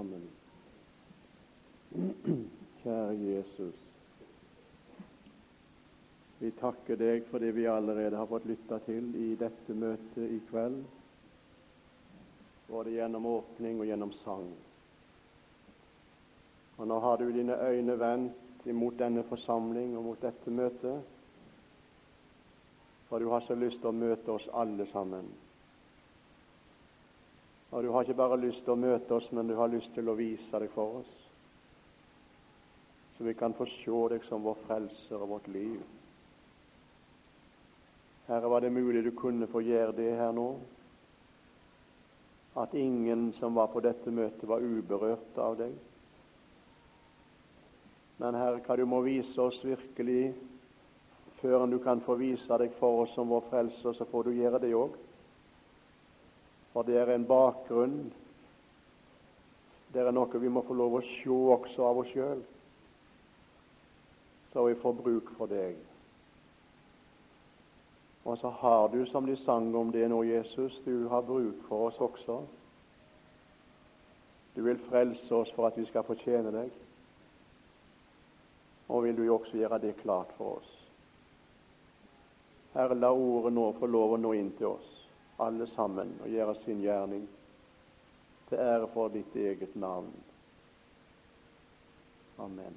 sammen. Kjære Jesus. Vi takker deg for det vi allerede har fått lytta til i dette møtet i kveld, både gjennom åpning og gjennom sang. Og Nå har du dine øyne vendt imot denne forsamling og mot dette møtet, for du har så lyst til å møte oss alle sammen. Og du har ikke bare lyst til å møte oss, men du har lyst til å vise deg for oss, så vi kan få se deg som vår frelser og vårt liv. Herre, var det mulig du kunne få gjøre det her nå? At ingen som var på dette møtet, var uberørt av deg? Men Herre, hva du må vise oss virkelig før du kan få vise deg for oss som vår frelser, så får du gjøre det òg. For det er en bakgrunn. Det er noe vi må få lov å se også av oss sjøl, så vi får bruk for deg. Og så har du, som de sang om det nå, Jesus, du har bruk for oss også. Du vil frelse oss for at vi skal fortjene deg. Og vil du jo også gjøre det klart for oss. Herre, la ordet nå få lov å nå inn til oss alle sammen og gjøre sin gjerning til ære for ditt eget navn. Amen.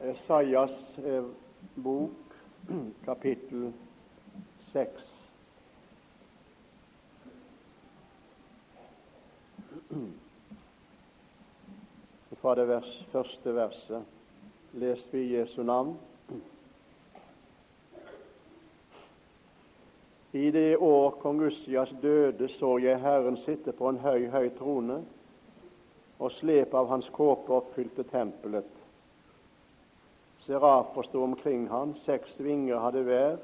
Esaias eh, bok, kapittel 6. Fra det vers, første verset leste vi Jesu navn. I det år kong Ussias døde, så jeg Herren sitte på en høy, høy trone, og slep av hans kåpe oppfylte tempelet. Serafer sto omkring han, seks vinger hadde hver.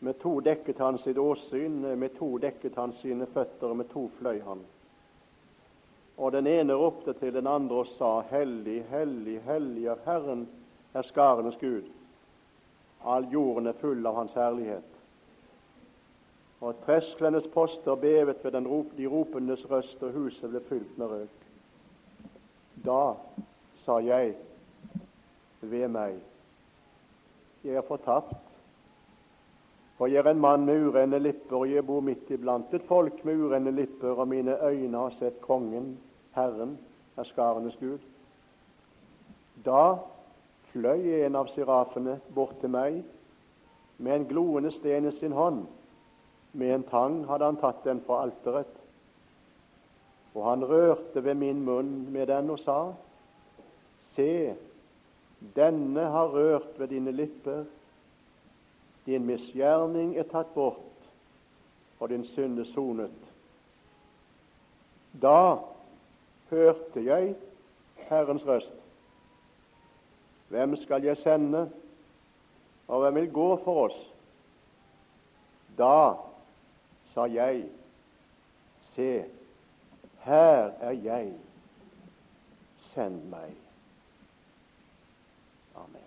Med to dekket han sitt åsyn, med to dekket han sine føtter, og med to fløy han. Og den ene ropte til den andre og sa, Hellig, hellig, hellig er Herren, er skarenes Gud. All jorden er full av Hans herlighet og tresklenes poster bevet ved rop, de ropendes røst, og huset ble fylt med røk. Da sa jeg ved meg, jeg er fortapt, for jeg er en mann med urene lipper, og jeg bor midt iblant et folk med urene lipper, og mine øyne har sett Kongen, Herren, herskarenes Gud. Da fløy en av sirafene bort til meg med en gloende sten i sin hånd med en tang hadde han tatt den fra alteret, og han rørte ved min munn med den og sa:" Se, denne har rørt ved dine lipper. Din misgjerning er tatt bort, og din synd er sonet. Da hørte jeg Herrens røst. Hvem skal jeg sende, og hvem vil gå for oss? Da sa jeg, se, her er jeg, send meg. Amen.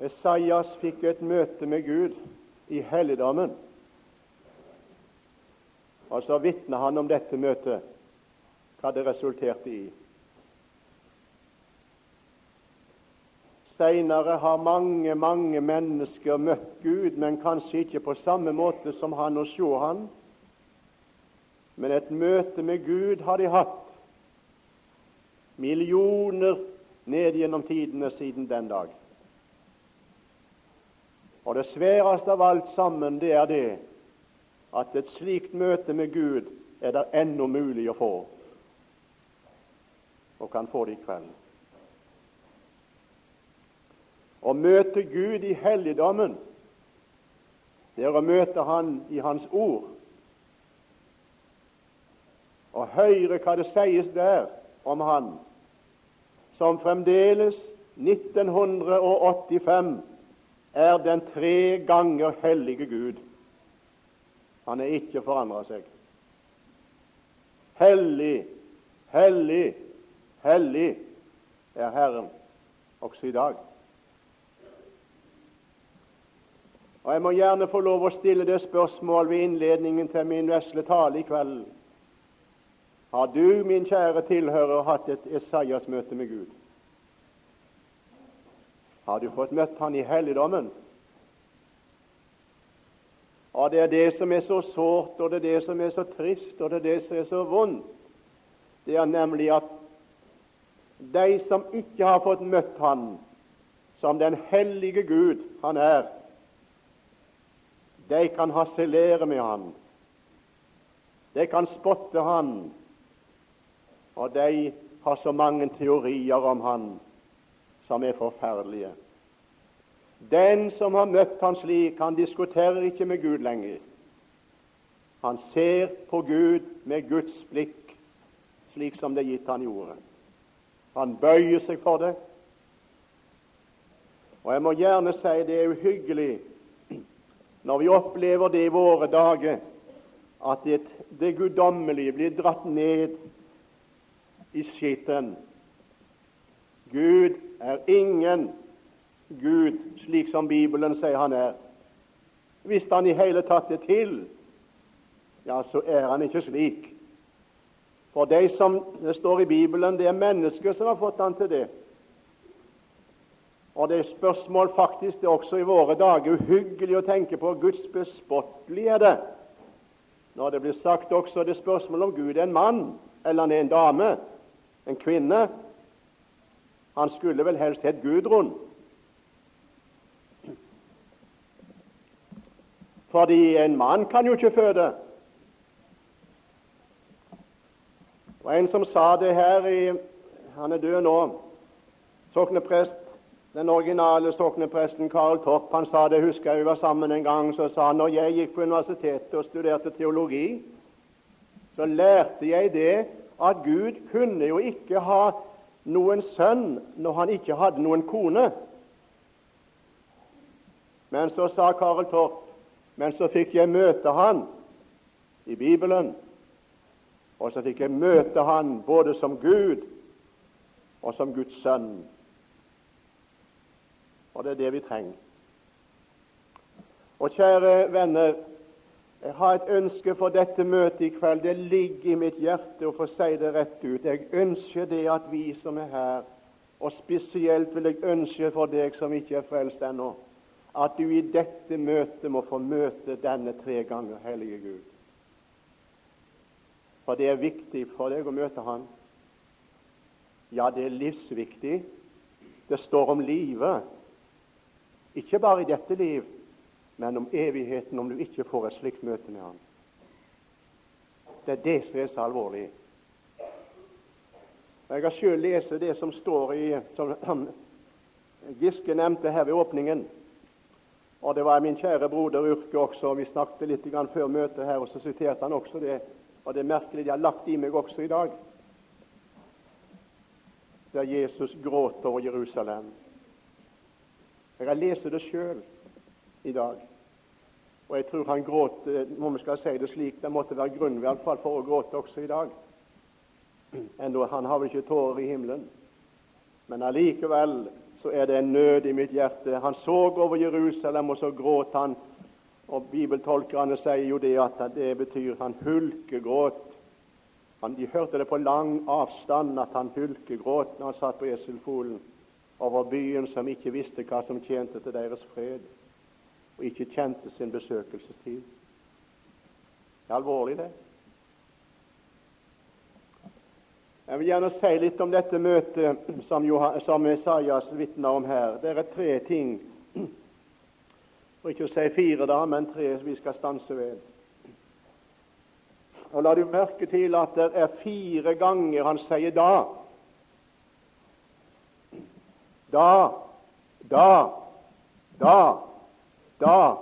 Esaias fikk et møte med Gud i helligdommen. Og så vitna han om dette møtet, hva det resulterte i. Seinere har mange, mange mennesker møtt Gud, men kanskje ikke på samme måte som han og se han. Men et møte med Gud har de hatt. Millioner ned gjennom tidene siden den dag. Og det sværeste av alt sammen, det er det at et slikt møte med Gud er det ennå mulig å få, og kan få det i kveld. Å møte Gud i helligdommen, det er å møte Han i Hans ord. Og høre hva det sies der om Han, som fremdeles 1985 er den tre ganger hellige Gud. Han er ikke forandra seg. Hellig, hellig, hellig er Herren også i dag. Og Jeg må gjerne få lov å stille det spørsmål ved innledningen til min vesle tale i kveld. Har du, min kjære tilhører, hatt et Esaias-møte med Gud? Har du fått møtt Han i helligdommen? Og Det er det som er så sårt, og det er det som er så trist, og det er det som er så vondt. Det er nemlig at de som ikke har fått møtt Han som den hellige Gud Han er, de kan harselere med Han. De kan spotte Han, og de har så mange teorier om Han som er forferdelige. Den som har møtt Han slik, han diskuterer ikke med Gud lenger. Han ser på Gud med Guds blikk, slik som det gitt han gjorde. Han bøyer seg for det. Og jeg må gjerne si det er uhyggelig når vi opplever det i våre dager, at det, det guddommelige blir dratt ned i skitten. Gud er ingen Gud slik som Bibelen sier han er. Hvis han i hele tatt er til, ja, så er han ikke slik. For de som det står i Bibelen, det er mennesker som har fått han til det. Og det er spørsmål faktisk det er også i våre dager uhyggelig å tenke på Guds bespottelige er det. Når det blir sagt også det spørsmål om Gud er en mann eller han er en dame, en kvinne. Han skulle vel helst hett Gudrun. Fordi en mann kan jo ikke føde. Og En som sa det her i, Han er død nå. Sokneprest, Den originale soknepresten Karl Torp han sa det, husker jeg vi var sammen en gang. Så sa han når jeg gikk på universitetet og studerte teologi, så lærte jeg det at Gud kunne jo ikke ha noen sønn når han ikke hadde noen kone. Men så sa Karl Torp men så fikk jeg møte han i Bibelen. Og så fikk jeg møte han både som Gud og som Guds sønn. Og det er det vi trenger. Og kjære venner, jeg har et ønske for dette møtet i kveld. Det ligger i mitt hjerte å få si det rett ut. Jeg ønsker det at vi som er her, og spesielt vil jeg ønske for deg som ikke er frelst ennå, at du i dette møtet må få møte denne tre ganger hellige Gud. For det er viktig for deg å møte Han. Ja, det er livsviktig. Det står om livet. Ikke bare i dette liv, men om evigheten om du ikke får et slikt møte med ham. Det er det som er så alvorlig. Jeg har selv lest det som står i som Giske nevnte her ved åpningen. Og Det var min kjære broder Urke også. Vi snakket litt før møtet her, og så siterte han også det og det er merkelig de har lagt i meg også i dag. Der Jesus gråter over Jerusalem. Jeg har lest det sjøl i dag. Og jeg tror han gråt om vi skal si det slik, det måtte være grunn i hvert fall for å gråte også i dag. Enda han har vel ikke tårer i himmelen. Men allikevel så er det en nød i mitt hjerte. Han så over Jerusalem, og så gråt han og Bibeltolkerne sier jo det at det betyr han hulkegråt. Han, de hørte det på lang avstand at han hulkegråt når han satt på eselfolen over byen som ikke visste hva som tjente til deres fred, og ikke kjente sin besøkelsestid. Det er alvorlig, det. Jeg vil gjerne si litt om dette møtet som, Johan, som Isaias vitner om her. Det er tre ting for ikke å si fire, da, men tre vi skal stanse ved. Og La du merke til at det er fire ganger han sier 'da'. Da, da, da, da.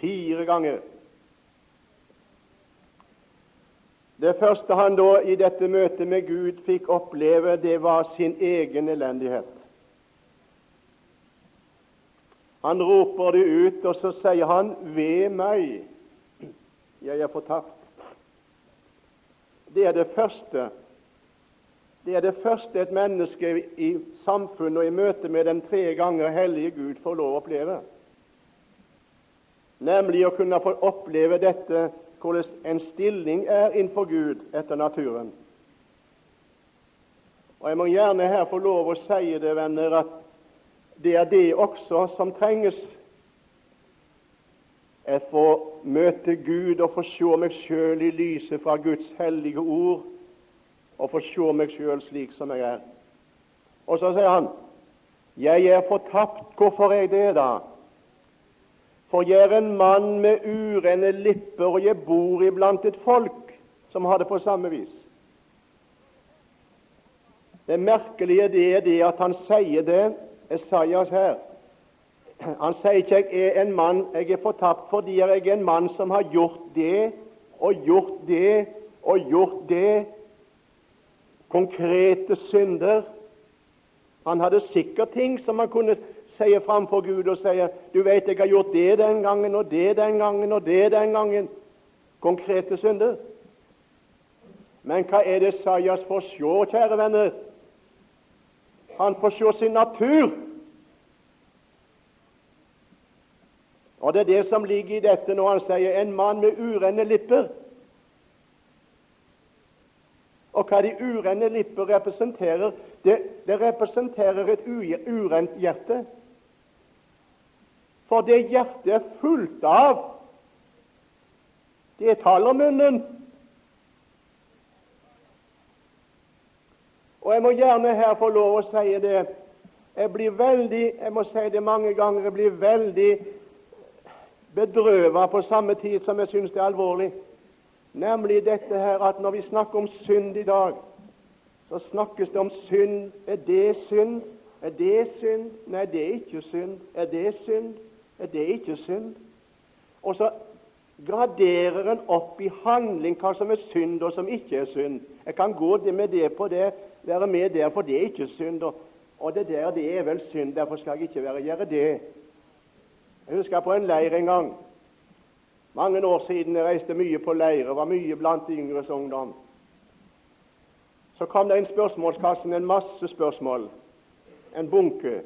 Fire ganger. Det første han da i dette møtet med Gud fikk oppleve, det var sin egen elendighet. Han roper det ut, og så sier han 'Ved meg, jeg er fortapt'. Det er det første. Det er det første et menneske i samfunnet og i møte med den tre ganger hellige Gud får lov å oppleve. nemlig å kunne få oppleve dette hvordan en stilling er innenfor Gud etter naturen. Og Jeg må gjerne her få lov å si det, venner, at det er det også som trenges. Jeg får møte Gud og få se meg sjøl i lyset fra Guds hellige ord, og få se meg sjøl slik som jeg er. Og så sier han, 'Jeg er fortapt.' Hvorfor er jeg det, da? For jeg er en mann med urene lipper, og jeg bor iblant et folk som har det på samme vis. Det merkelige det er det at han sier det, Esaias her. Han sier ikke 'jeg er en mann, jeg er fortapt', fordi jeg er en mann som har gjort det og gjort det og gjort det. Konkrete synder. Han hadde sikkert ting som han kunne si framfor Gud og si 'Du vet, jeg har gjort det den gangen og det den gangen og det den gangen'. Konkrete synder. Men hva er det Sajas får se, kjære venner? Han får se sin natur. Og Det er det som ligger i dette når han sier 'en mann med urene lipper'. Og hva de urene lipper representerer, det, det representerer et urent hjerte. For det hjertet er fullt av, det taler munnen. Og Jeg må gjerne her få lov å si det. Jeg blir veldig jeg må si det mange ganger, jeg blir veldig bedrøvet på samme tid som jeg syns det er alvorlig. Nemlig dette her at når vi snakker om synd i dag, så snakkes det om synd. Er det synd? Er det synd? Nei, det er ikke synd. Er det synd? Er det ikke synd? Og så graderer en opp i handling hva som er synd, og som ikke er synd. Jeg kan gå med det på det, være med der, for det er ikke synd. Og det der, det er vel synd, derfor skal jeg ikke være, gjøre det. Jeg husker på en leir en gang. Mange år siden jeg reiste mye på leir og var mye blant yngres ungdom. Så kom det inn spørsmålskassen en masse spørsmål, en bunke.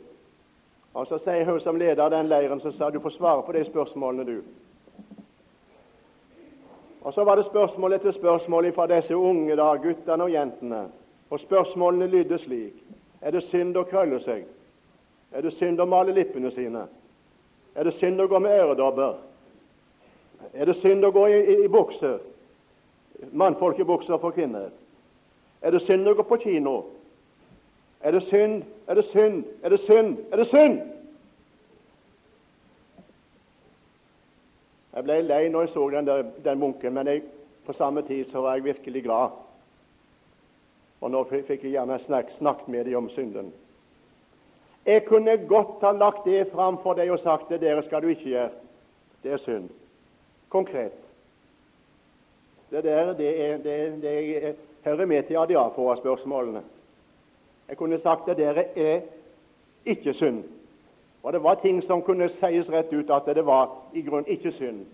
Og Så sier hun som leder av den leiren så sa du får svare på de spørsmålene, du. Og Så var det spørsmål etter spørsmål fra disse unge, da, guttene og jentene. Og Spørsmålene lydde slik Er det synd å krølle seg? Er det synd å male lippene sine? Er det synd å gå med øredobber? Er det synd å gå i, i, i bukser? Mannfolkebukser for kvinner. Er det synd å gå på kino? Er det synd? Er det synd? Er det synd? Er det synd? Jeg ble lei når jeg så den, der, den munken, men jeg, på samme tid så var jeg virkelig glad. Og nå fikk jeg gjerne snakket snakk med dem om synden. Jeg kunne godt ha lagt det fram for deg og sagt det dere skal du ikke gjøre. Det er synd. Konkret. Det der det, det, det hører med til adiafora-spørsmålene. Jeg kunne sagt det der er ikke synd. Og det var ting som kunne sies rett ut at det var i grunn ikke synd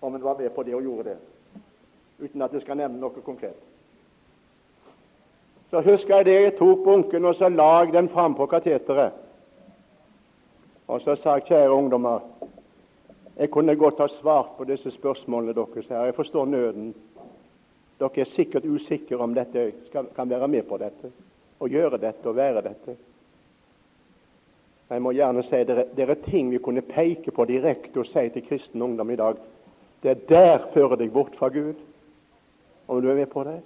om en var med på det og gjorde det, uten at jeg skal nevne noe konkret. Så husker jeg det jeg tok bunken og så la den fram på kateteret. Og så sa kjære ungdommer, jeg kunne godt ha svart på disse spørsmålene deres her. Jeg forstår nøden. Dere er sikkert usikre om dette kan være med på dette, og gjøre dette og være dette. Jeg må gjerne si dere, det er ting vi kunne peke på direkte og si til kristen ungdom i dag. Det er der fører deg bort fra Gud, om du er med på det.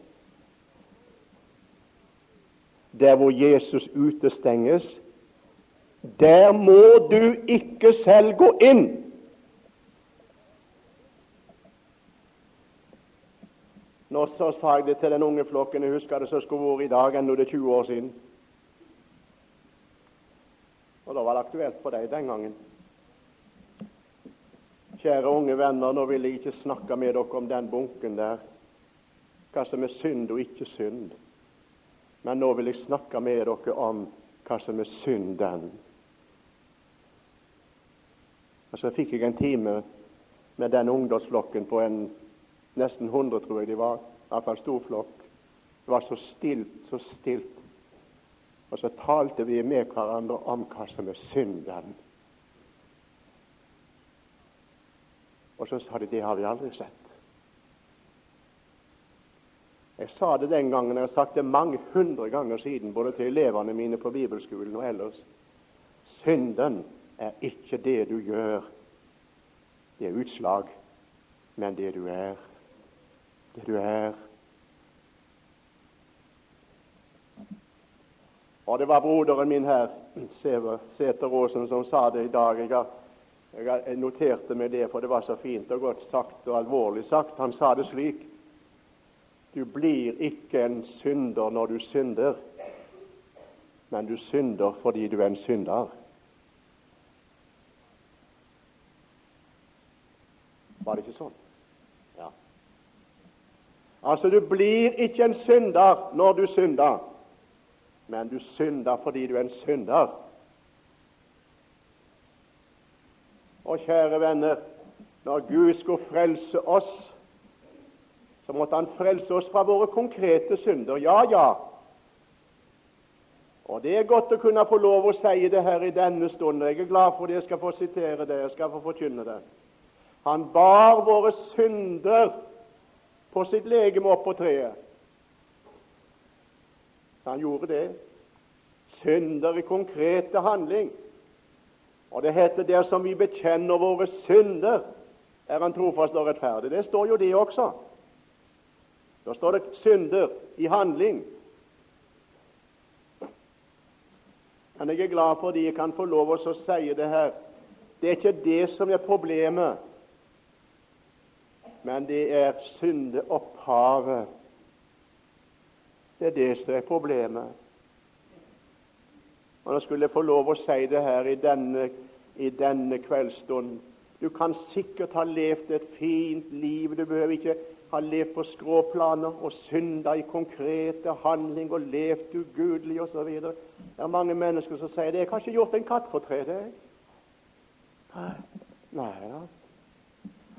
Der hvor Jesus utestenges, der må du ikke selv gå inn. Nå så sa jeg det til den unge flokken. Jeg husker det som skulle vært i dag, ennå det er 20 år siden. Og da var det aktuelt for deg den gangen. Kjære unge venner, nå vil jeg ikke snakke med dere om den bunken der, hva som er synd og ikke synd. Men nå vil jeg snakke med dere om hva som er synden. Og Så fikk jeg en time med den ungdomsflokken på en nesten 100, tror jeg de var. Iallfall stor flokk. Det var så stilt, så stilt. Og så talte vi med hverandre om hva som er synden. Og så sa de det har vi aldri sett. Jeg sa det den gangen, jeg har sagt det mange hundre ganger siden, både til elevene mine på bibelskolen og ellers. Synden er ikke det du gjør, det er utslag, men det du er. Det du er. Og det var broderen min her, Sæter som sa det i dag. Jeg, jeg noterte meg det, for det var så fint og godt sagt og alvorlig sagt. Han sa det slik Du blir ikke en synder når du synder, men du synder fordi du er en synder. Var det ikke sånn? Ja. Altså, du blir ikke en synder når du synder men du synder fordi du er en synder. Og kjære venner, når Gud skulle frelse oss, så måtte Han frelse oss fra våre konkrete synder. Ja, ja. Og Det er godt å kunne få lov å si det her i denne stund. Jeg er glad for det. Jeg skal få sitere det. Jeg skal få forkynne det. Han bar våre synder på sitt legeme opp på treet. Han gjorde det. Synder i konkrete handling. Og det heter dersom vi bekjenner våre synder, er han trofast og rettferdig. Det står jo det også. Da står det synder i handling. Men jeg er glad fordi jeg kan få lov å si det her. Det er ikke det som er problemet, men det er syndeopphavet det er det som er problemet. Og Nå skulle jeg få lov å si det her i denne, i denne kveldsstund. Du kan sikkert ha levd et fint liv. Du behøver ikke ha levd på skråplaner og synda i konkrete handling og levd ugudelig osv. Det er mange mennesker som sier det. 'Jeg har ikke gjort en katt for tre deg.' Nei da.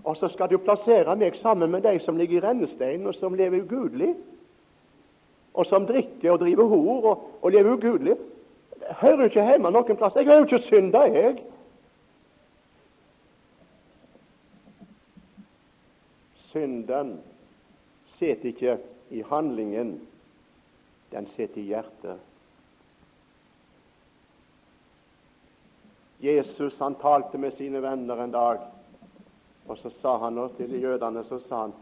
Og så skal du plassere meg sammen med de som ligger i rennesteinen, og som lever ugudelig og som drikker og driver hor og, og lever ugudelig. Hører jo ikke hjemme noen plass. Jeg har jo ikke synda, jeg. Synden sitter ikke i handlingen, den sitter i hjertet. Jesus han talte med sine venner en dag, og så sa han til jødene så sa han,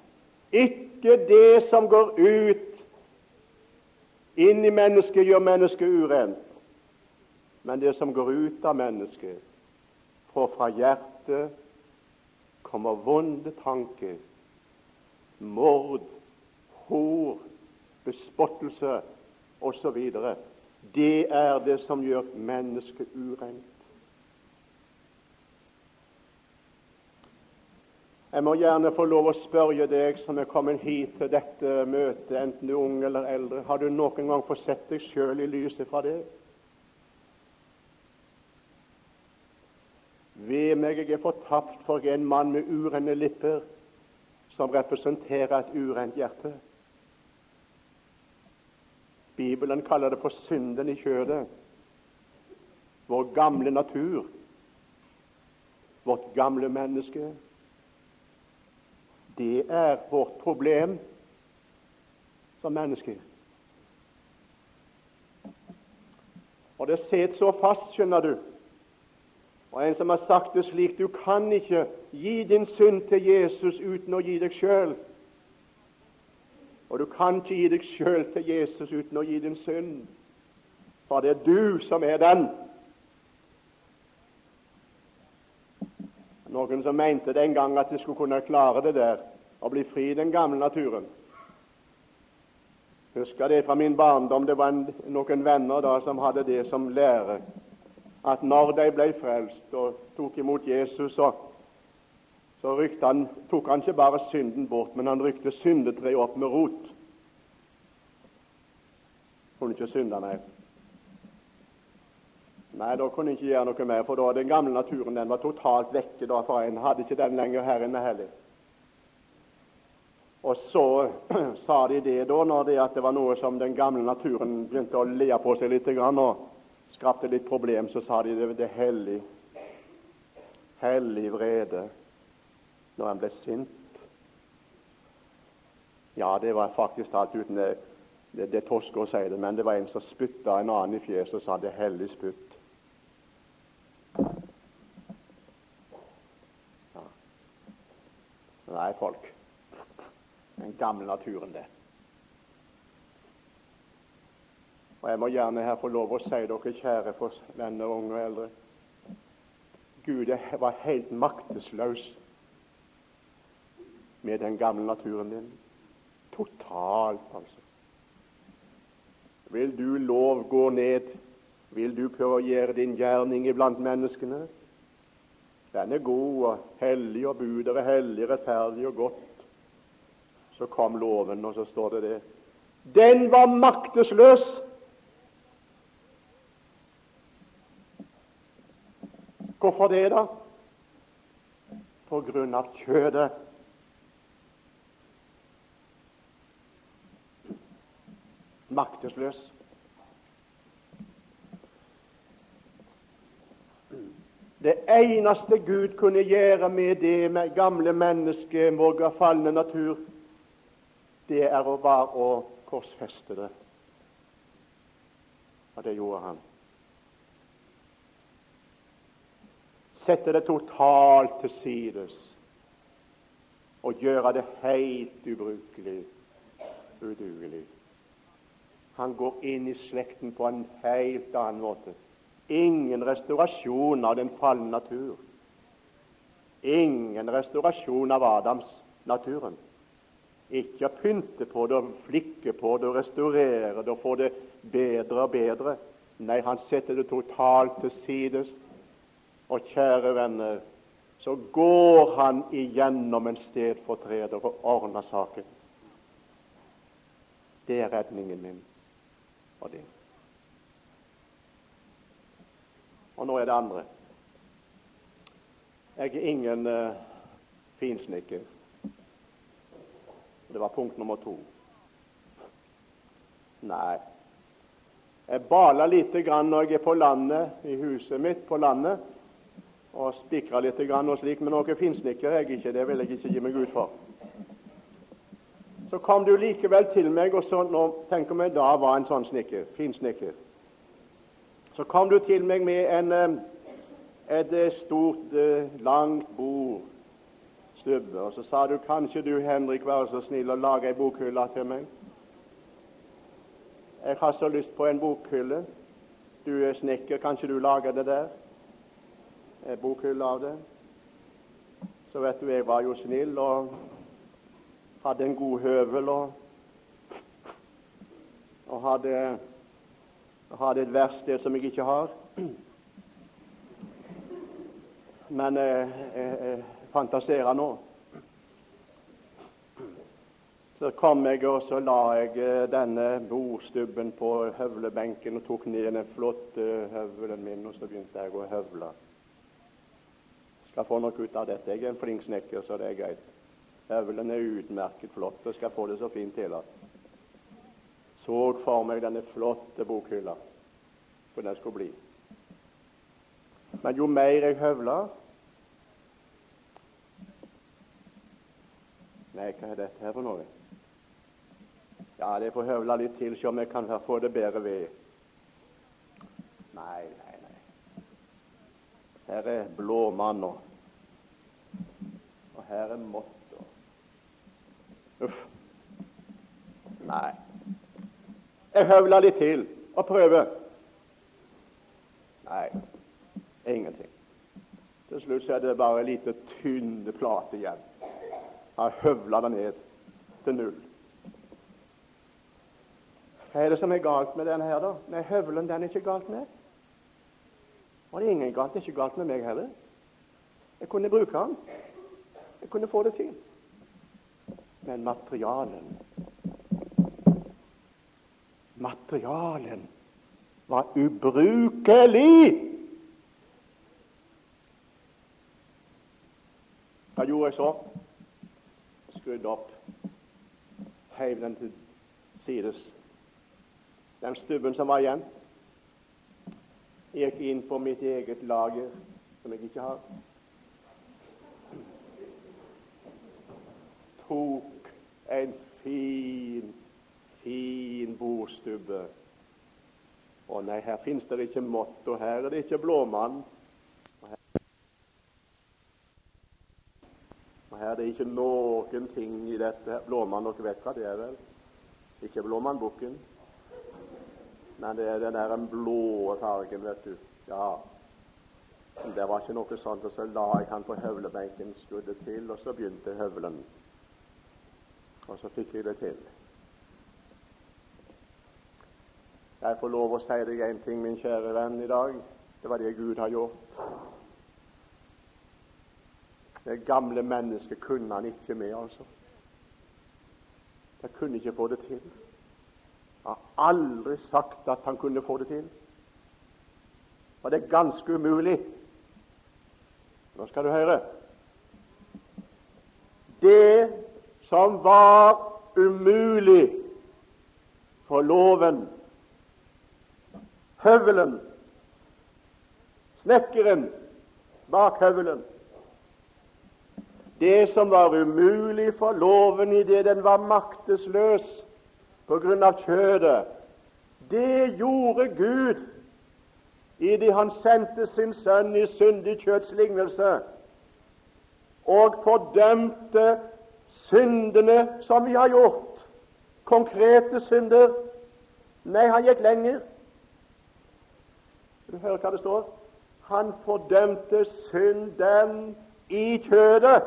ikke det som går ut inn i mennesket gjør mennesket urent. Men det som går ut av mennesket, for fra hjertet kommer vonde tanker, mord, hor, bespottelse osv. Det er det som gjør mennesket urent. Jeg må gjerne få lov å spørre deg som er kommet hit til dette møtet, enten du er ung eller eldre, har du noen gang fått sett deg sjøl i lyset fra det? Ved meg jeg er fortapt for en mann med urene lipper, som representerer et urent hjerte. Bibelen kaller det for synden i kjødet. Vår gamle natur, vårt gamle menneske. Det er vårt problem som mennesker. Og det sitter så fast, skjønner du. Og En som har sagt det slik Du kan ikke gi din synd til Jesus uten å gi deg sjøl. Og du kan ikke gi deg sjøl til Jesus uten å gi din synd. For det er du som er den. Noen som mente den gang at de skulle kunne klare det der og bli fri i den gamle naturen. Husker det fra min barndom. Det var en, noen venner da som hadde det som lære. At når de ble frelst og tok imot Jesus, så, så han, tok han ikke bare synden bort, men han rykte syndetreet opp med rot. Kunne ikke synde, nei. Nei, da kunne en ikke gjøre noe mer, for da den gamle naturen den var totalt vekke. da, for En hadde ikke den lenger her inne heller. Og så sa de det da, når det, at det var noe som den gamle naturen begynte å le på seg litt grann, og skapte litt problem, så sa de det, det er hellig. Hellig vrede. når han ble sint. Ja, det var faktisk talt uten det, det, det tosk å si det, men det var en som spytta en annen i fjeset og sa 'det er hellig spytt'. Nei, folk. Den gamle naturen, det. Og Jeg må gjerne her få lov å si dere, kjære for venner, unge og eldre Gud jeg var helt maktesløs med den gamle naturen din. Totalt, altså. Vil du lov gå ned? Vil du prøve å gjøre din gjerning iblant menneskene? Den er god og hellig, og budet er hellig, rettferdig og godt. Så kom loven, og så står det det. Den var maktesløs. Hvorfor det, da? På grunn av kjødet. Maktesløs. Det eneste Gud kunne gjøre med det med gamle mennesket, vår falne natur, det er å bare å korsfeste det. Og det gjorde han. Sette det totalt til sides og gjøre det helt ubrukelig, udugelig. Han går inn i slekten på en helt annen måte. Ingen restaurasjon av den falne natur. Ingen restaurasjon av Adams-naturen. Ikke å pynte på det og flikke på det og restaurere det og få det bedre og bedre. Nei, han setter det totalt til sides. Og kjære venner, så går han igjennom en stedfortreder og ordner saken. Det er redningen min og din. Og nå er det andre. Jeg er ingen uh, finsnikker. Det var punkt nummer to. Nei. Jeg baler lite grann når jeg er på landet, i huset mitt på landet, og spikrer litt grann og slik, men noen finsnikker er jeg ikke. Det vil jeg ikke gi meg ut for. Så kom du likevel til meg, og så nå tenker vi da var en sånn snekker, finsnekker. Så kom du til meg med en, eh, et eh, stort, eh, langt bord stubbe. Og så sa du kanskje du, Henrik, være så snill å lage ei bokhylle til meg. Jeg har så lyst på en bokhylle. Du er snekker, kanskje du lager det der? En bokhylle av det? Så vet du, jeg var jo snill og hadde en god høvel og, og hadde, hadde et verksted som jeg ikke har. Men eh, eh, fantaserer nå. Så kom jeg, og så la jeg eh, denne bordstubben på høvlebenken og tok ned den flotte høvelen min, og så begynte jeg å høvle. Skal få noe ut av dette. Jeg er en flink snekker, så det er greit. Høvelen er utmerket flott, og skal få det så fint til. Så for meg denne flotte bokhylla, hvor den skulle bli. Men jo mer jeg høvla, Nei, hva er dette her for noe? Ja, det får høvle litt til, se om jeg kan få det bedre ved. Nei, nei, nei. Her er blåmanna. og her er mått. Uff. Nei. Jeg høvler litt til og prøver. Nei, ingenting. Til slutt er det bare en liten tynn plate igjen Jeg høvla det ned til null. Hva er det som er galt med denne her, da? Nei, høvelen den er ikke galt med. Og det er ingen galt, det er ikke galt med meg heller. Jeg kunne bruke den. Jeg kunne få det til. Men materialen Materialen var ubrukelig! Hva gjorde jeg så? Skrudde opp, heiv den til sides. Den stubben som var igjen, gikk inn på mitt eget lager, som jeg ikke har. Tok en fin, fin bostubbe. Å nei, her fins det ikke mått, og her er det ikke blåmann. Og her, og her er det ikke noen ting i dette. Blåmann, dere vet hva det er, vel? Ikke blåmannbukken, men det er den der blå fargen, vet du. Ja, det var ikke noe sånt, og så la jeg han på høvlebenken, skudde til, og så begynte høvelen. Og så fikk jeg det til. Jeg får lov å si deg en ting, min kjære venn, i dag. Det var det Gud har gjort. Det gamle mennesket kunne han ikke med, altså. Jeg kunne ikke få det til. Jeg har aldri sagt at han kunne få det til. Og det er ganske umulig. Nå skal du høre. Det som var umulig for loven, høvelen, snekkeren bak høvelen Det som var umulig for loven idet den var maktesløs på grunn av kjødet, det gjorde Gud idet han sendte sin sønn i syndig kjøtts lignelse og fordømte syndene som vi har gjort, konkrete synder. Nei, han gikk lenger. Du hører hva det står? Han fordømte synden i kjødet.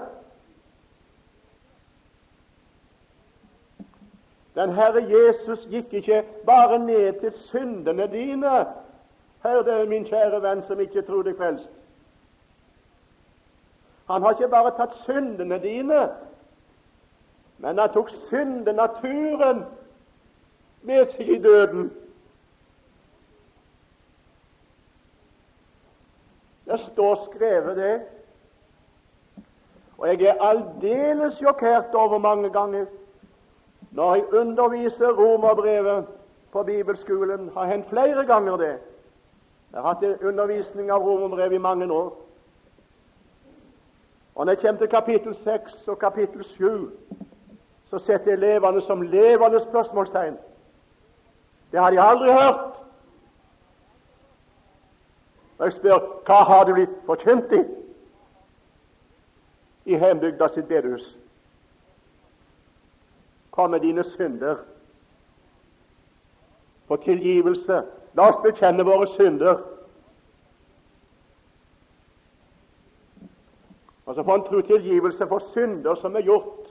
Den Herre Jesus gikk ikke bare ned til syndene dine, Hør det, min kjære venn som ikke tror deg frelst. Han har ikke bare tatt syndene dine, men han tok syndenaturen med seg i døden. Det står skrevet, det. Og jeg er aldeles sjokkert over mange ganger når jeg underviser romerbrevet på bibelskolen. Har hendt flere ganger det. Jeg har hatt undervisning av romerbrev i mange år. Og Når jeg kommer til kapittel 6 og kapittel 7, så setter elevene som levende spørsmålstegn. Det har de aldri hørt. Og jeg spør hva har du blitt forkynt i i hjembygda sitt bedehus? Hva med dine synder? for tilgivelse La oss bekjenne våre synder. Og så får en tro tilgivelse for synder som er gjort.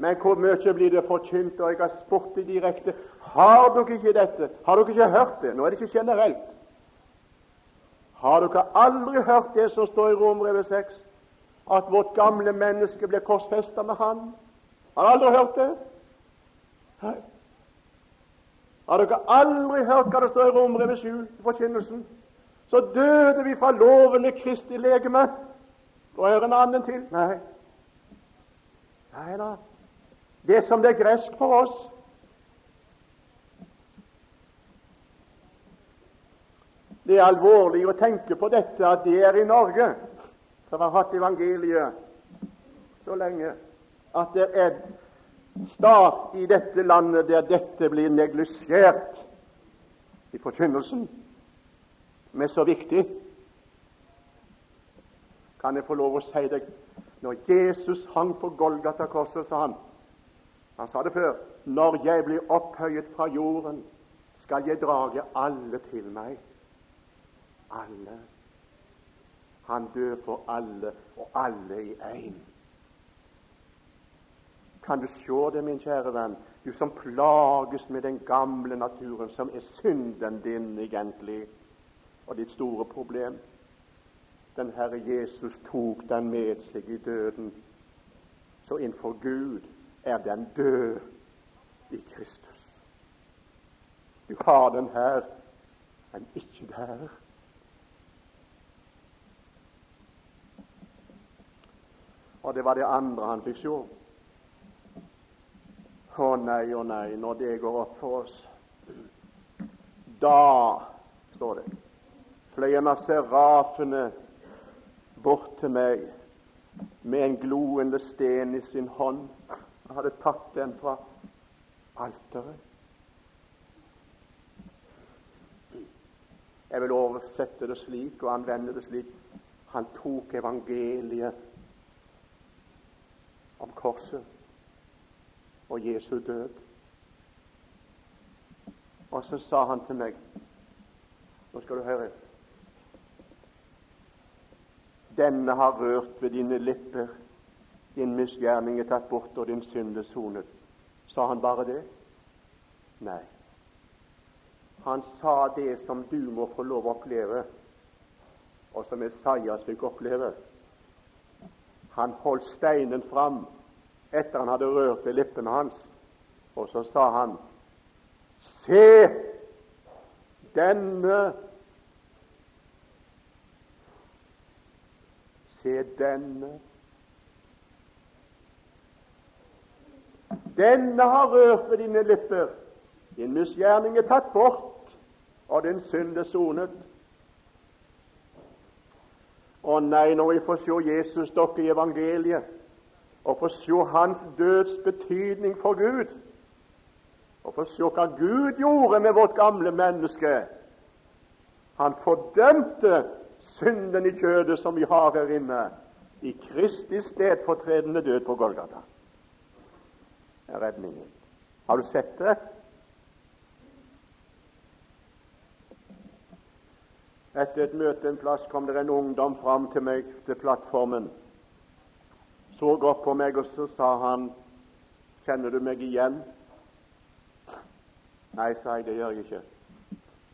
Men hvor mye blir det forkynt? Og jeg har spurt det direkte. Har dere ikke dette? Har dere ikke hørt det? Nå er det ikke generelt. Har dere aldri hørt det som står i Romerbrevet 6, at vårt gamle menneske ble korsfesta med Han? Har dere aldri hørt det? Nei. Har dere aldri hørt hva det står i Romerbrevet 7 i forkynnelsen? Så døde vi fra lovende Kristi legeme. Og hører en annen til? Nei. Nei da. Det som det er gresk for oss. Det er alvorlig å tenke på dette, at det er i Norge, som har hatt evangeliet så lenge, at det er stat i dette landet der dette blir neglisjert i forkynnelsen, men så viktig. Kan jeg få lov å si deg når Jesus hang på Golgata-korset, sa han Han sa det før Når jeg blir opphøyet fra jorden, skal jeg drage alle til meg. Alle. Han dør for alle, og alle i én. Kan du se det, min kjære venn, du som plages med den gamle naturen, som er synden din egentlig, og ditt store problem? Den Herre Jesus tok den med seg i døden. Så innenfor Gud er den død i Kristus. Du har den her, men ikke der. Og det var det andre han fikk se. Å nei, å nei, når det går opp for oss, da, står det, fløy en av serafene bort til meg med en gloende sten i sin hånd. Han hadde tatt den fra alteret. Jeg vil oversette det slik og anvende det slik. Han tok evangeliet om korset og Jesu død. Og så sa han til meg Nå skal du høre. Denne har rørt ved dine lipper. Din misgjerning er tatt bort, og din synd er sonet. Sa han bare det? Nei. Han sa det som du må få lov å oppleve, og som Esaias fikk oppleve. Han holdt steinen fram etter han hadde rørt ved lippene hans, og så sa han Se denne Se denne Denne har rørt ved dine lipper. Din misgjerning er tatt bort, og din synd er sonet. Å nei, når vi får se Jesus dere i evangeliet, og får se hans døds betydning for Gud, og får se hva Gud gjorde med vårt gamle menneske. Han fordømte synden i kjødet som vi har her inne, i Kristi stedfortredende død på Golgata. Redningen. Har du sett det? Etter et møte en plass kom det en ungdom fram til meg til plattformen så godt på meg, og så sa han, 'Kjenner du meg igjen?' Nei, sa jeg, det gjør jeg ikke.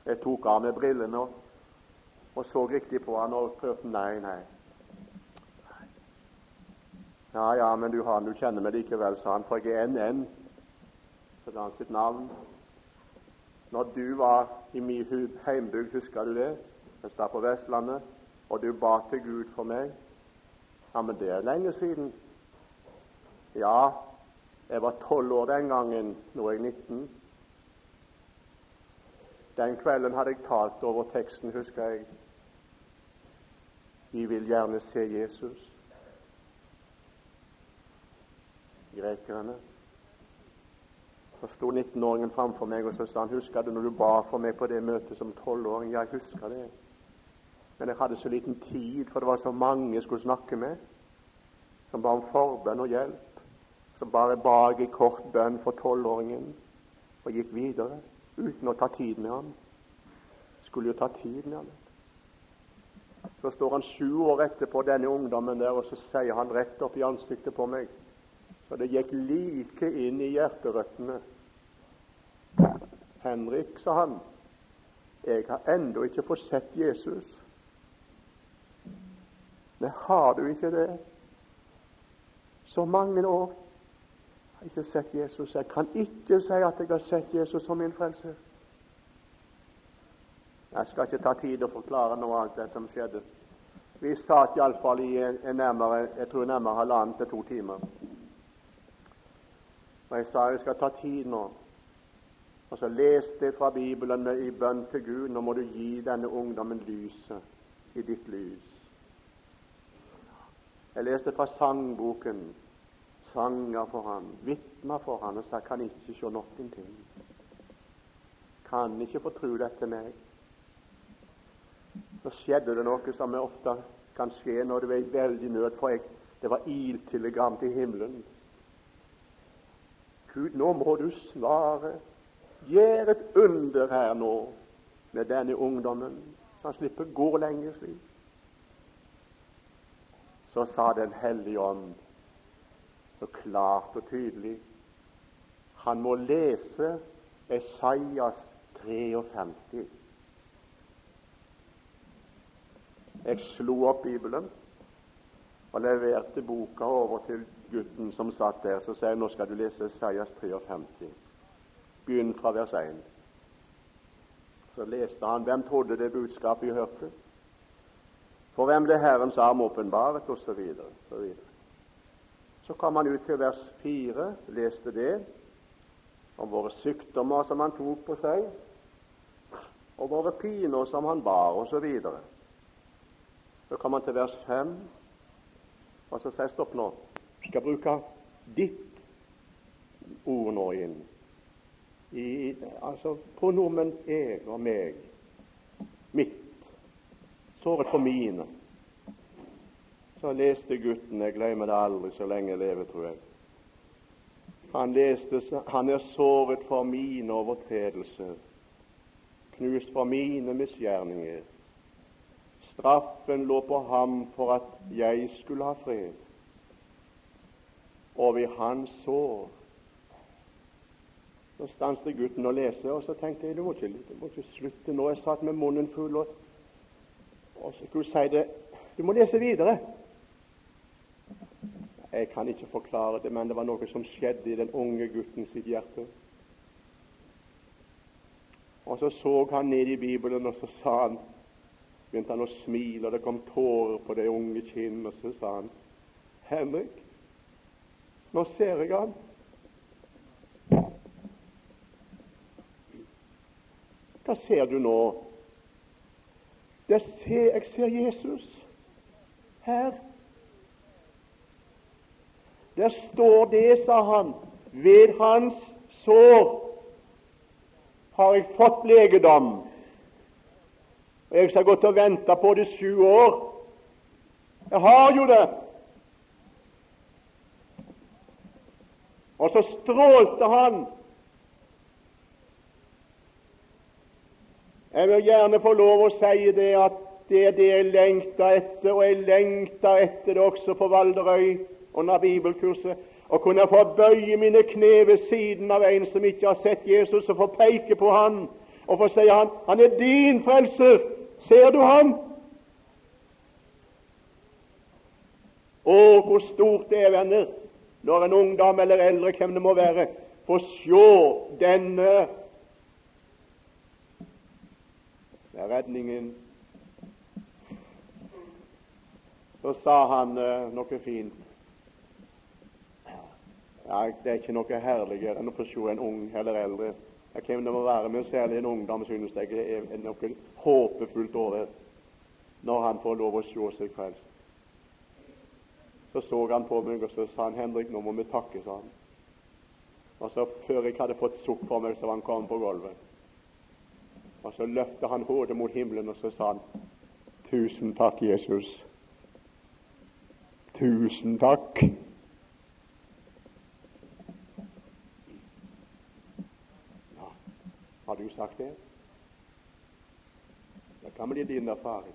Jeg tok av meg brillene og, og så riktig på han og prøvde Nei, nei. Ja, ja, men du, han, du kjenner meg likevel, sa han, for jeg er NN. Så ga han sitt navn. Når du var i min heimbygd, husker du det? Jeg står på Vestlandet, og du ba til Gud for meg. Ja, men det er lenge siden. Ja, jeg var tolv år den gangen. Nå er jeg 19. Den kvelden hadde jeg talt over teksten, husker jeg. Vi vil gjerne se Jesus. Grekerne. Så sto 19-åringen framfor meg og så sa han, 'Husker du når du ba for meg på det møtet som tolvåring?' Ja, jeg husker det. Men jeg hadde så liten tid, for det var så mange jeg skulle snakke med, som ba om forbønn og hjelp. Som bare ba jeg i kort bønn for tolvåringen og gikk videre uten å ta tid med ham. Skulle jo ta tid med ham. Så står han sju år etterpå, denne ungdommen der, og så sier han rett opp i ansiktet på meg. Så det gikk like inn i hjerterøttene. Henrik, sa han, jeg har ennå ikke fått sett Jesus. Men har du ikke det? Så mange år har jeg ikke sett Jesus. Jeg kan ikke si at jeg har sett Jesus som min frelser. Jeg skal ikke ta tid å forklare noe annet det som skjedde. Vi satt iallfall i en, nærmere, jeg tror nærmere halvannen til to timer. Og jeg sa jeg skal ta tid nå. Og så leste jeg fra Bibelen i bønn til Gud. Nå må du gi denne ungdommen lyset i ditt lys. Jeg leste fra sangboken sanger for han, vitner for han og sa kan ikke se noen ting. Kan ikke få tro dette meg. Så skjedde det noe som ofte kan skje når du er i veldig nød, for jeg, det var iltelegram til himmelen. Gud, nå må du svare. Gjør et under her nå med denne ungdommen, han slipper gå lenger slik så sa Den hellige ånd så klart og tydelig Han må lese Esaias 53. Jeg slo opp Bibelen og leverte boka over til gutten som satt der. Så sier jeg nå skal du lese Esaias 53. Begynn fra vers 1. Så leste han. Hvem trodde det budskapet vi hørte? For hvem ble Herrens arm åpenbaret, osv. Så, videre. så kom han ut til vers 4, leste det, om våre sykdommer som han tok på seg, og våre piner som han bar, osv. Så, videre. så kom han til vers 5, Og så sier jeg stopp nå. Du skal bruke ditt ord nå inn. I, altså pronomen jeg og meg. Mitt. Såret for mine. Så leste gutten, jeg glemmer det aldri så lenge jeg lever, tror jeg. Han leste Han er såret for mine overtredelser, knust for mine misgjerninger. Straffen lå på ham for at jeg skulle ha fred. Og ved hans sår Så stanset gutten å lese, og så tenkte jeg du må ikke, du må ikke slutte nå. Jeg satt med munnen full, og, og så skulle hun si det Du må lese videre. Jeg kan ikke forklare det, men det var noe som skjedde i den unge gutten sitt hjerte. Og så så han ned i Bibelen, og så sa han, begynte han å smile, og det kom tårer på det unge kinn, og så sa han, 'Henrik, nå ser jeg han.' Hva ser du nå? Ser, jeg ser Jesus her. Der står det, sa han, ved hans sår har jeg fått legedom. Og jeg skal gått og venta på det sju år. Jeg har jo det. Og så strålte han. Jeg vil gjerne få lov å si det at det er det jeg lengter etter, og jeg lengter etter det også for Valderøy under bibelkurset å kunne få bøye mine kne ved siden av en som ikke har sett Jesus, og få peke på han og få si han, han er din frelser. Ser du ham? Å, hvor stort det er, venner, når en ungdom eller eldre, hvem det må være, får se denne Det er redningen. Så sa han uh, noe fint. Ja, Det er ikke noe herligere enn å få se en ung eller eldre ja, hvem det må være, men særlig en ungdom synes jeg er noe håpefullt over når han får lov å se seg frelst. Så så han på meg og så sa han, 'Henrik, nå må vi takke', sa han. Og så Før jeg hadde fått sukk for meg, så var han kommet på gulvet. Og Så løftet han hodet mot himmelen og så sa han, 'Tusen takk, Jesus'. Tusen takk. Ja, Har du sagt det? Det kan bli din erfaring.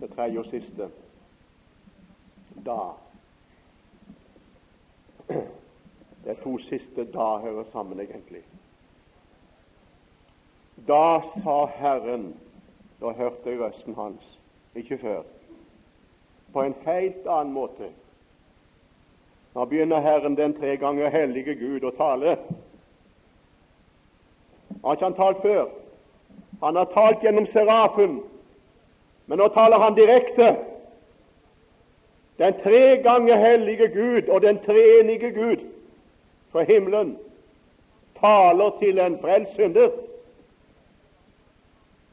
Det tredje og siste da. Er to siste da hører sammen, egentlig. Da sa Herren Da hørte jeg røsten hans, ikke før, på en helt annen måte. Nå begynner Herren den tre ganger hellige Gud å tale. Har ikke han talt før? Han har talt gjennom serafen, men nå taler han direkte. Den tre ganger hellige Gud og den treenige Gud fra himmelen taler til en frelst synder.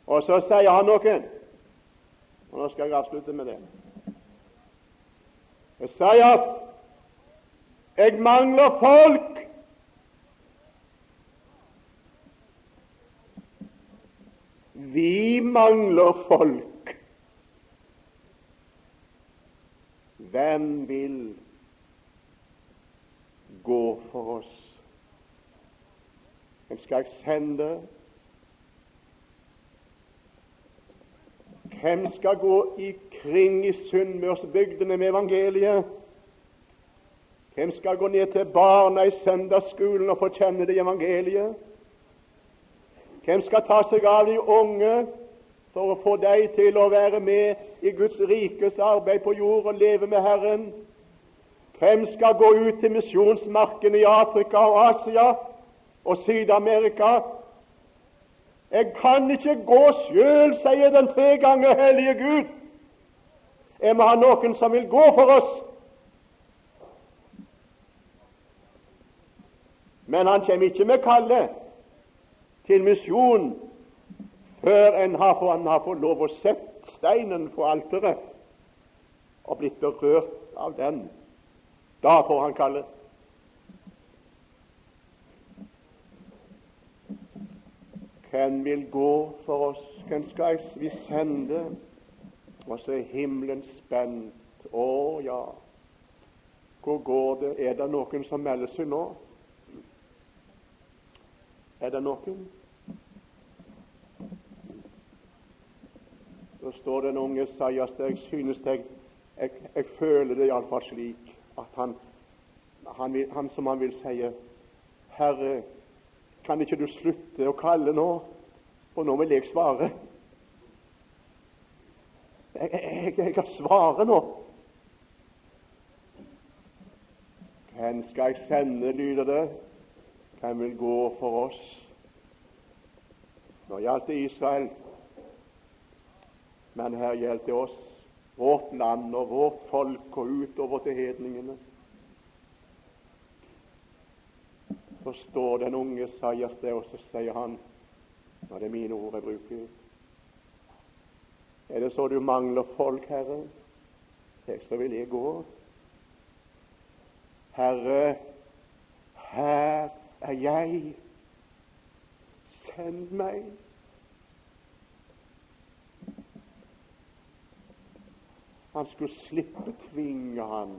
Og så sier han noe. Og nå skal jeg avslutte med det. Esaias jeg mangler folk. Vi mangler folk. Hvem vil gå for oss? Hvem skal jeg sende? Hvem skal gå ikring i Sunnmørsbygdene med evangeliet? Hvem skal gå ned til barna i søndagsskolen og forkjenne det i evangeliet? Hvem skal ta seg av de unge for å få dem til å være med i Guds rikes arbeid på jord og leve med Herren? Hvem skal gå ut til misjonsmarkene i Afrika og Asia og Syd-Amerika? Jeg kan ikke gå sjøl, sier den tre ganger hellige Gud. Jeg må ha noen som vil gå for oss. Men han kommer ikke med kallet til misjon før han har fått lov å sette steinen på alteret og blitt berørt av den. Da får han kalle. Hvem vil gå for oss? Hvem skal vi sende? Og så er himmelen spent. Å ja, hvor går det? Er det noen som melder seg nå? Er det noen? Så står den unge der. Jeg synes jeg, jeg, jeg føler det iallfall slik at han, han, han, som han vil si Herre, kan ikke du slutte å kalle nå? Og nå vil jeg svare. Jeg, jeg, jeg, har svaret nå. Hvem skal jeg sende, lyder det. Hvem vil gå for oss? Nå gjaldt det Israel, men her gjelder det oss, vårt land og vårt folk, og utover til hedningene. Så står den unge Saias der, og så sier han Nå er det mine ord jeg bruker. Er det så du mangler folk, Herre? Så vil jeg gå. Herre, her er jeg. Send meg. Han skulle slippe tvinge han.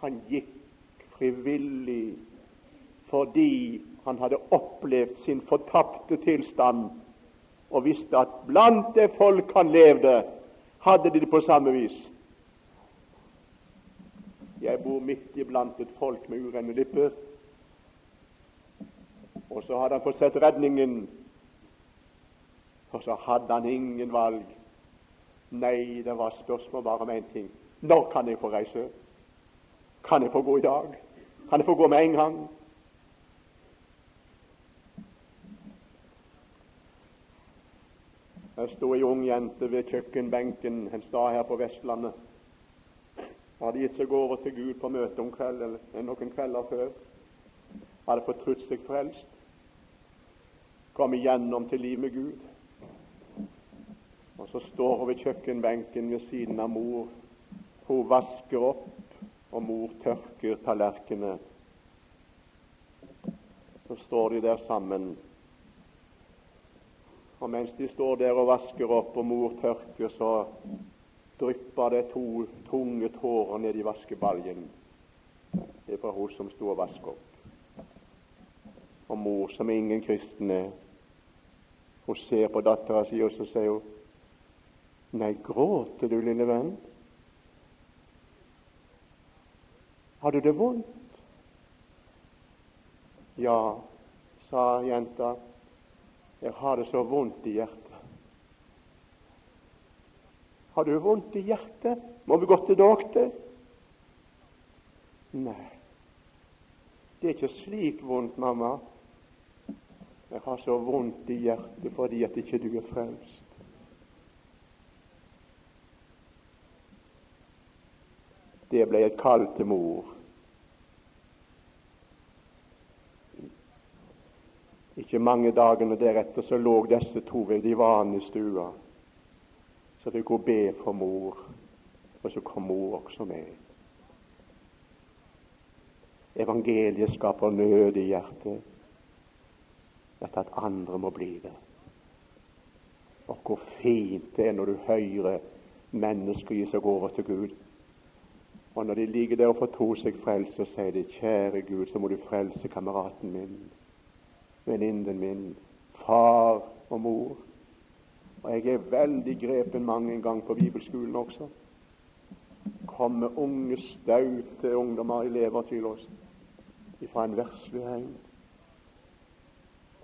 Han gikk frivillig fordi han hadde opplevd sin fortapte tilstand og visste at blant det folk han levde, hadde de det på samme vis. Jeg bor midt iblant et folk med urene lipper. Og så hadde han fått sett redningen, og så hadde han ingen valg. Nei, det var spørsmål bare om én ting. Når kan jeg få reise? Kan jeg få gå i dag? Kan jeg få gå med en gang? Det sto ei ung jente ved kjøkkenbenken en stad her på Vestlandet hadde gitt seg over til Gud på møte om eller noen kvelder før. Hadde fått trutt seg frelst. Kom igjennom til liv med Gud. Og så står hun ved kjøkkenbenken ved siden av mor. Hun vasker opp, og mor tørker tallerkenene. Så står de der sammen. Og mens de står der og vasker opp, og mor tørker, så drypper det to tunge tårer ned i vaskebaljen. Det er fra hun som sto og vasket opp. Og mor, som ingen kristen er, hun ser på dattera si, og så sier hun Nei, gråter du, lille venn? Har du det vondt? Ja, sa jenta, jeg har det så vondt i hjertet. Har du vondt i hjertet? Må vi gå til doktor? Nei, det er ikke slik vondt, mamma. Jeg har så vondt i hjertet fordi at ikke du er frelst. Det ble et kall til mor. Ikke mange dagene deretter så lå disse to ved divanen i stua så fikk hun be for mor, og så kom mor også med. Evangeliet skaper nød i hjertet etter at andre må bli det. Og hvor fint det er når du hører mennesker gi seg over til Gud. Og når de ligger der og får to seg frelst, så sier de, kjære Gud, så må du frelse kameraten min, venninnen min, far og mor. Og jeg er veldig grepen mange ganger på bibelskolen også. Komme unge, staute ungdommer, elever til oss fra en verdslig heim.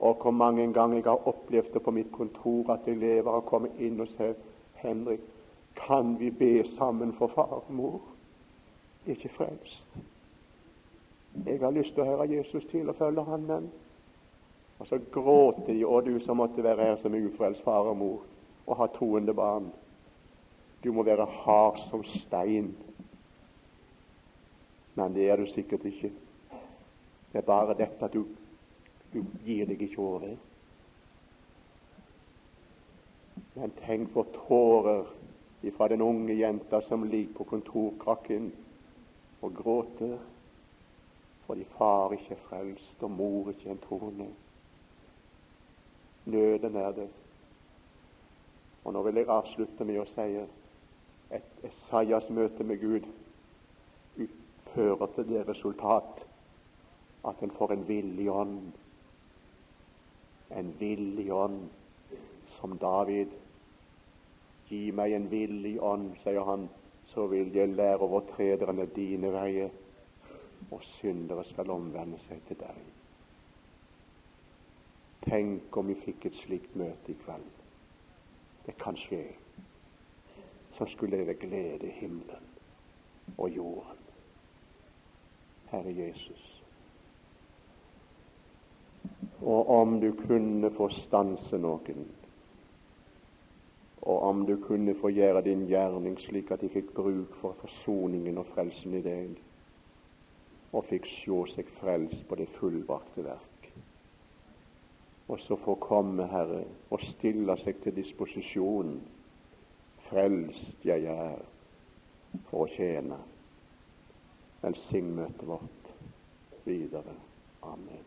Og hvor mange ganger jeg har opplevd det på mitt kontor at elever har kommet inn og sagt Henrik, kan vi be sammen for far og mor? Ikke frelst. Jeg har lyst til å høre Jesus til og følge han, men og så gråter de, og du som måtte være her som ufrelst far og mor og ha troende barn. Du må være hard som stein. Men det er du sikkert ikke. Det er bare dette at du, du gir deg ikke over. Men tenk på tårer fra den unge jenta som ligger på kontorkrakken og gråter fordi far ikke er frelst og mor ikke er en troende. Nøden er det. Og Nå vil jeg avslutte med å si et Esaias møte med Gud fører til det resultat at en får en villig ånd. En villig ånd som David. Gi meg en villig ånd, sier han, så vil jeg lære overtrederne dine veier, og syndere skal omvende seg til deg. Tenk om vi fikk et slikt møte i kveld. Det kan skje. Så skulle det glede himmelen og jorden. Herre Jesus. Og om du kunne få stanse noen, og om du kunne få gjøre din gjerning slik at de fikk bruk for forsoningen og frelsen i deg, og fikk sjå seg frelst på det fullbrakte verk. Og så få komme, Herre, og stille seg til disposisjon. Frelst jeg er for å tjene. Velsign møtet vårt videre. Amen.